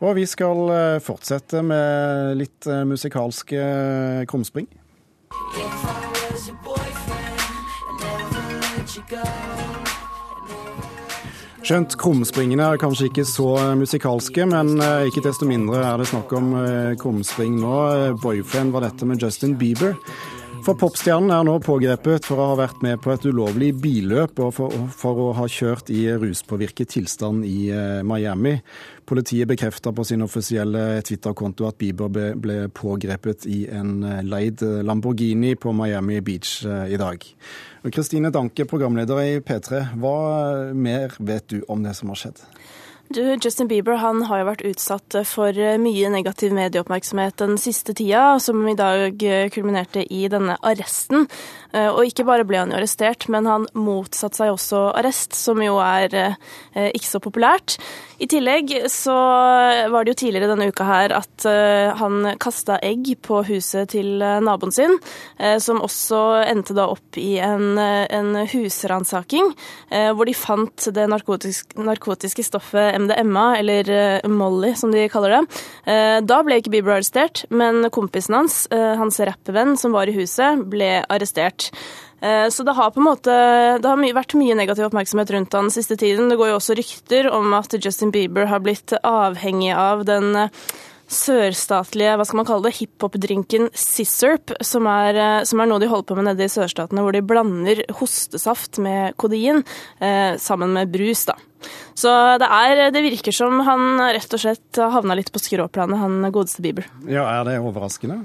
Og vi skal eh, fortsette med litt eh, musikalske eh, krumspring. Skjønt krumspringene er kanskje ikke så musikalske, men ikke desto mindre er det snakk om krumspring nå. Boyfriend var dette med Justin Bieber. For popstjernen er nå pågrepet for å ha vært med på et ulovlig billøp og for, for å ha kjørt i ruspåvirket tilstand i eh, Miami. Politiet bekrefter på sin offisielle Twitter-konto at Bieber ble, ble, pågrepet i en eh, leid Lamborghini på Miami Beach eh, i dag. Kristine Danke, programleder i P3, hva mer vet du om det som har skjedd? Du, Justin Bieber han har jo vært utsatt for mye negativ medieoppmerksomhet den siste tida, som i dag kulminerte i denne arresten. Eh, og ikke bare ble han jo arrestert, men han motsatte seg også arrest, som jo er eh, ikke så populært. I tillegg så var det jo tidligere denne uka her at eh, han kasta egg på huset til naboen sin, som også endte da opp i en, en husransaking, hvor de fant det narkotiske, narkotiske stoffet MDMA, eller eh, Molly som de kaller det. Eh, da ble ikke Bieber arrestert, men kompisen hans, eh, hans rappvenn som var i huset, ble arrestert. Så det har på en måte har vært mye negativ oppmerksomhet rundt han den siste tiden. Det går jo også rykter om at Justin Bieber har blitt avhengig av den sørstatlige hva skal man kalle det, hiphop-drinken Sissurp, som er, eh, som er, noe de holder på med nede i sørstatene, hvor de blander hostesaft med kodein eh, sammen med brus. da. Så det, er, det virker som han rett og slett havna litt på skråplanet, han godeste Bieber. Ja, Er det overraskende?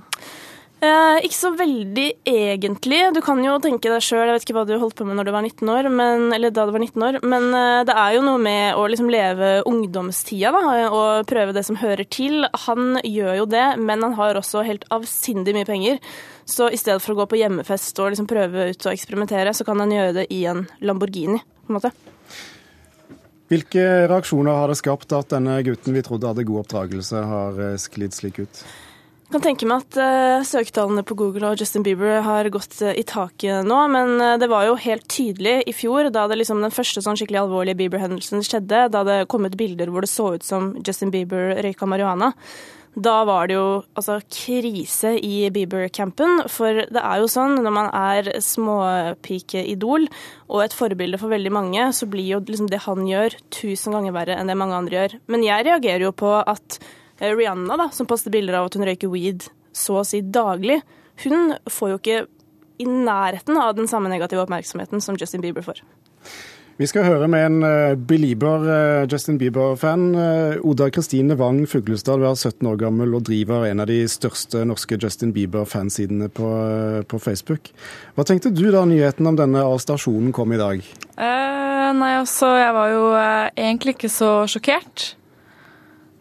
Eh, ikke så veldig egentlig. Du kan jo tenke deg sjøl, jeg vet ikke hva du holdt på med du var 19 år, men, eller da du var 19 år, men eh, det er jo noe med å liksom leve ungdomstida da, og prøve det som hører til. Han gjør jo det, men han har også helt avsindig mye penger. Så i stedet for å gå på hjemmefest og liksom prøve ut og eksperimentere, så kan han gjøre det i en Lamborghini, på en måte. Hvilke reaksjoner har det skapt at denne gutten vi trodde hadde god oppdragelse, har eh, sklidd slik ut? Kan tenke meg at uh, søketallene på Google og Justin Bieber har gått uh, i taket nå, men uh, det var jo helt tydelig i fjor, da det liksom den første sånn skikkelig alvorlige Bieber-hendelsen skjedde, da det kom ut bilder hvor det så ut som Justin Bieber røyka marihuana. Da var det jo altså krise i Bieber-campen, for det er jo sånn når man er småpikeidol og et forbilde for veldig mange, så blir jo liksom det han gjør, tusen ganger verre enn det mange andre gjør. Men jeg reagerer jo på at Eh, Rihanna, da, som poster bilder av at hun røyker weed så å si daglig, hun får jo ikke i nærheten av den samme negative oppmerksomheten som Justin Bieber får. Vi skal høre med en uh, belieber, uh, Justin Bieber-fan. Uh, Oda Kristine Wang Fuglestad, du er 17 år gammel og driver en av de største norske Justin Bieber-fansidene på, på, Facebook. Hva tenkte du da nyheten om denne arrestasjonen kom i dag? nei, altså, jeg var jo egentlig ikke så sjokkert.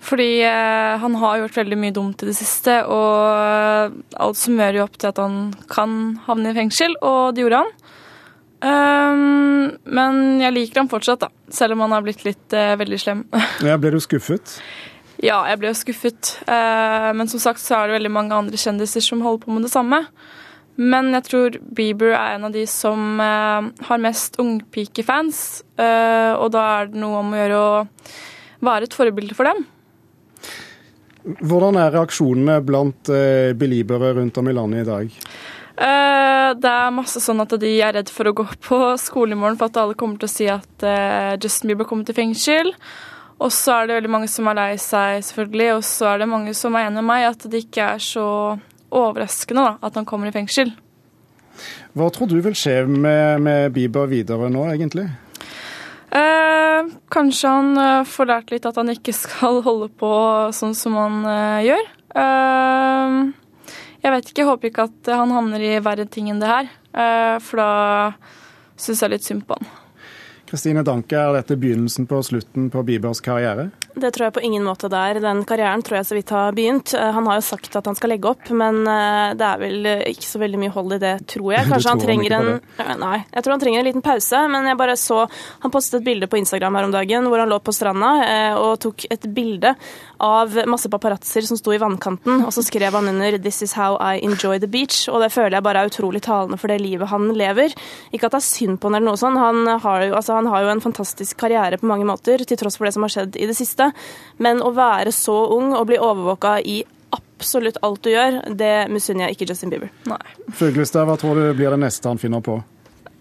Fordi eh, han har gjort veldig mye dumt i det siste, og alt summerer jo opp til at han kan havne i fengsel, og det gjorde han. Um, men jeg liker ham fortsatt, da, selv om han har blitt litt uh, veldig slem. ja, Ble du skuffet? Ja, jeg ble jo skuffet. Uh, men som sagt så er det veldig mange andre kjendiser som holder på med det samme. Men jeg tror Bieber er en av de som har mest ungpikefans, og da er det noe om å gjøre å være et forbilde for dem. Hvordan er reaksjonene blant eh, beliebere rundt om i landet i dag? Eh, det er masse sånn at de er redd for å gå på skole i morgen for at alle kommer til å si at eh, Justin Bieber kommer til fengsel. Og så er det veldig mange som er lei seg, selvfølgelig. Og så er det mange som er enig med meg at det ikke er så overraskende da, at han kommer i fengsel. Hva tror du vil skje med, med Bieber videre nå, egentlig? Kanskje han eh, får lært litt at han ikke skal holde på sånn som han eh, gjør. Eh, jeg vet ikke, jeg håper ikke at han havner i verre ting enn det her. For da syns jeg litt synd på han. Kristine Danke, er dette begynnelsen på slutten på Biebers karriere? Det tror jeg på ingen måte det er. Den karrieren tror jeg så vidt har begynt. Eh, han har jo sagt at han skal legge opp, men eh, det er vel ikke så veldig mye hold i det, tror jeg. Kanskje han trenger en Nei, jeg tror han trenger en liten pause, men jeg bare så Han postet et bilde på Instagram her om dagen hvor han lå på stranda eh, og tok et bilde av masse paparazzoer som sto i vannkanten, og så skrev han under 'This is how I enjoy the beach', og det føler jeg bare er utrolig talende for det livet han lever. Ikke at det er synd på han eller noe sånt, han har jo, altså, han har jo en fantastisk karriere på mange måter, til tross for det som har skjedd i det siste. Dette. Men å være så ung og bli overvåka i absolutt alt du gjør, det misunner jeg ikke Justin Bieber. Fuglestad, hva tror du blir det neste han finner på?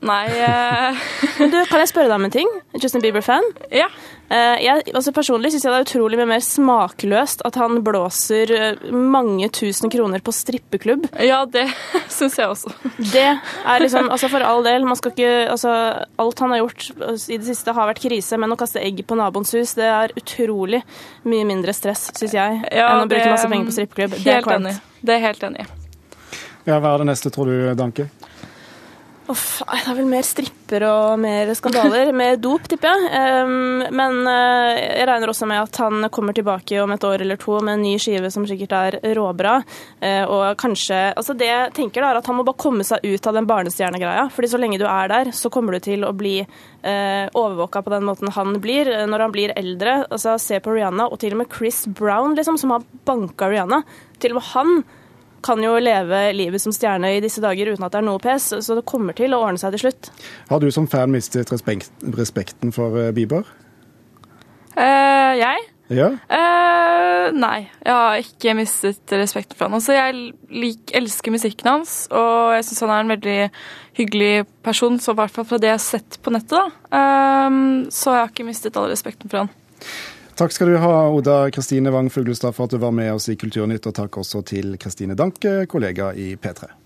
Nei uh... Du, kan jeg spørre deg om en ting? Justin Bieber-fan? Ja. Uh, jeg, altså Personlig syns jeg det er utrolig mye mer smakløst at han blåser eh, mange tusen kroner på strippeklubb. Ja, det syns jeg også. Det er liksom Altså, for all del, man skal ikke Altså, alt han har gjort i det siste har vært krise, men å kaste egg på naboens hus, det er utrolig mye mindre stress, syns jeg, Ja, enn å bruke det- masse penger på strippeklubb. Det er Helt enig. Det er helt enig. Ja, Hva er det neste, tror du, Danke? Uff, det er vel mer stripper og mer skandaler. Mer dop, tipper jeg. Um, men uh, jeg regner også med at han kommer tilbake om et år eller to med en ny skive som sikkert er råbra. Uh, og kanskje Altså, det jeg tenker, da, er at han må bare komme seg ut av den barnestjernegreia. fordi så lenge du er der, så kommer du til å bli uh, overvåka på den måten han blir eh, når han blir eldre. Altså, se på Rihanna, og til og med Chris Brown, liksom, som har banka Rihanna. Til og med han kan jo leve livet som stjerne i disse dager uten at det er noe pes, så det kommer til å ordne seg til slutt. Har du som fan mistet respekt, respekten for eh, Bieber? Eh, jeg? Ja? Eh, nei, jeg har ikke mistet respekten for han. Altså, jeg lik, elsker musikken hans, og jeg syns han er en veldig hyggelig person, så i hvert fall fra det jeg har sett på nettet, da. Eh, så jeg har ikke mistet all respekten for han. Takk skal du ha, Oda Kristine Wang Fuglestad, for at du var med oss i Kulturnytt, og takk også til Kristine Danke, kollega i P3.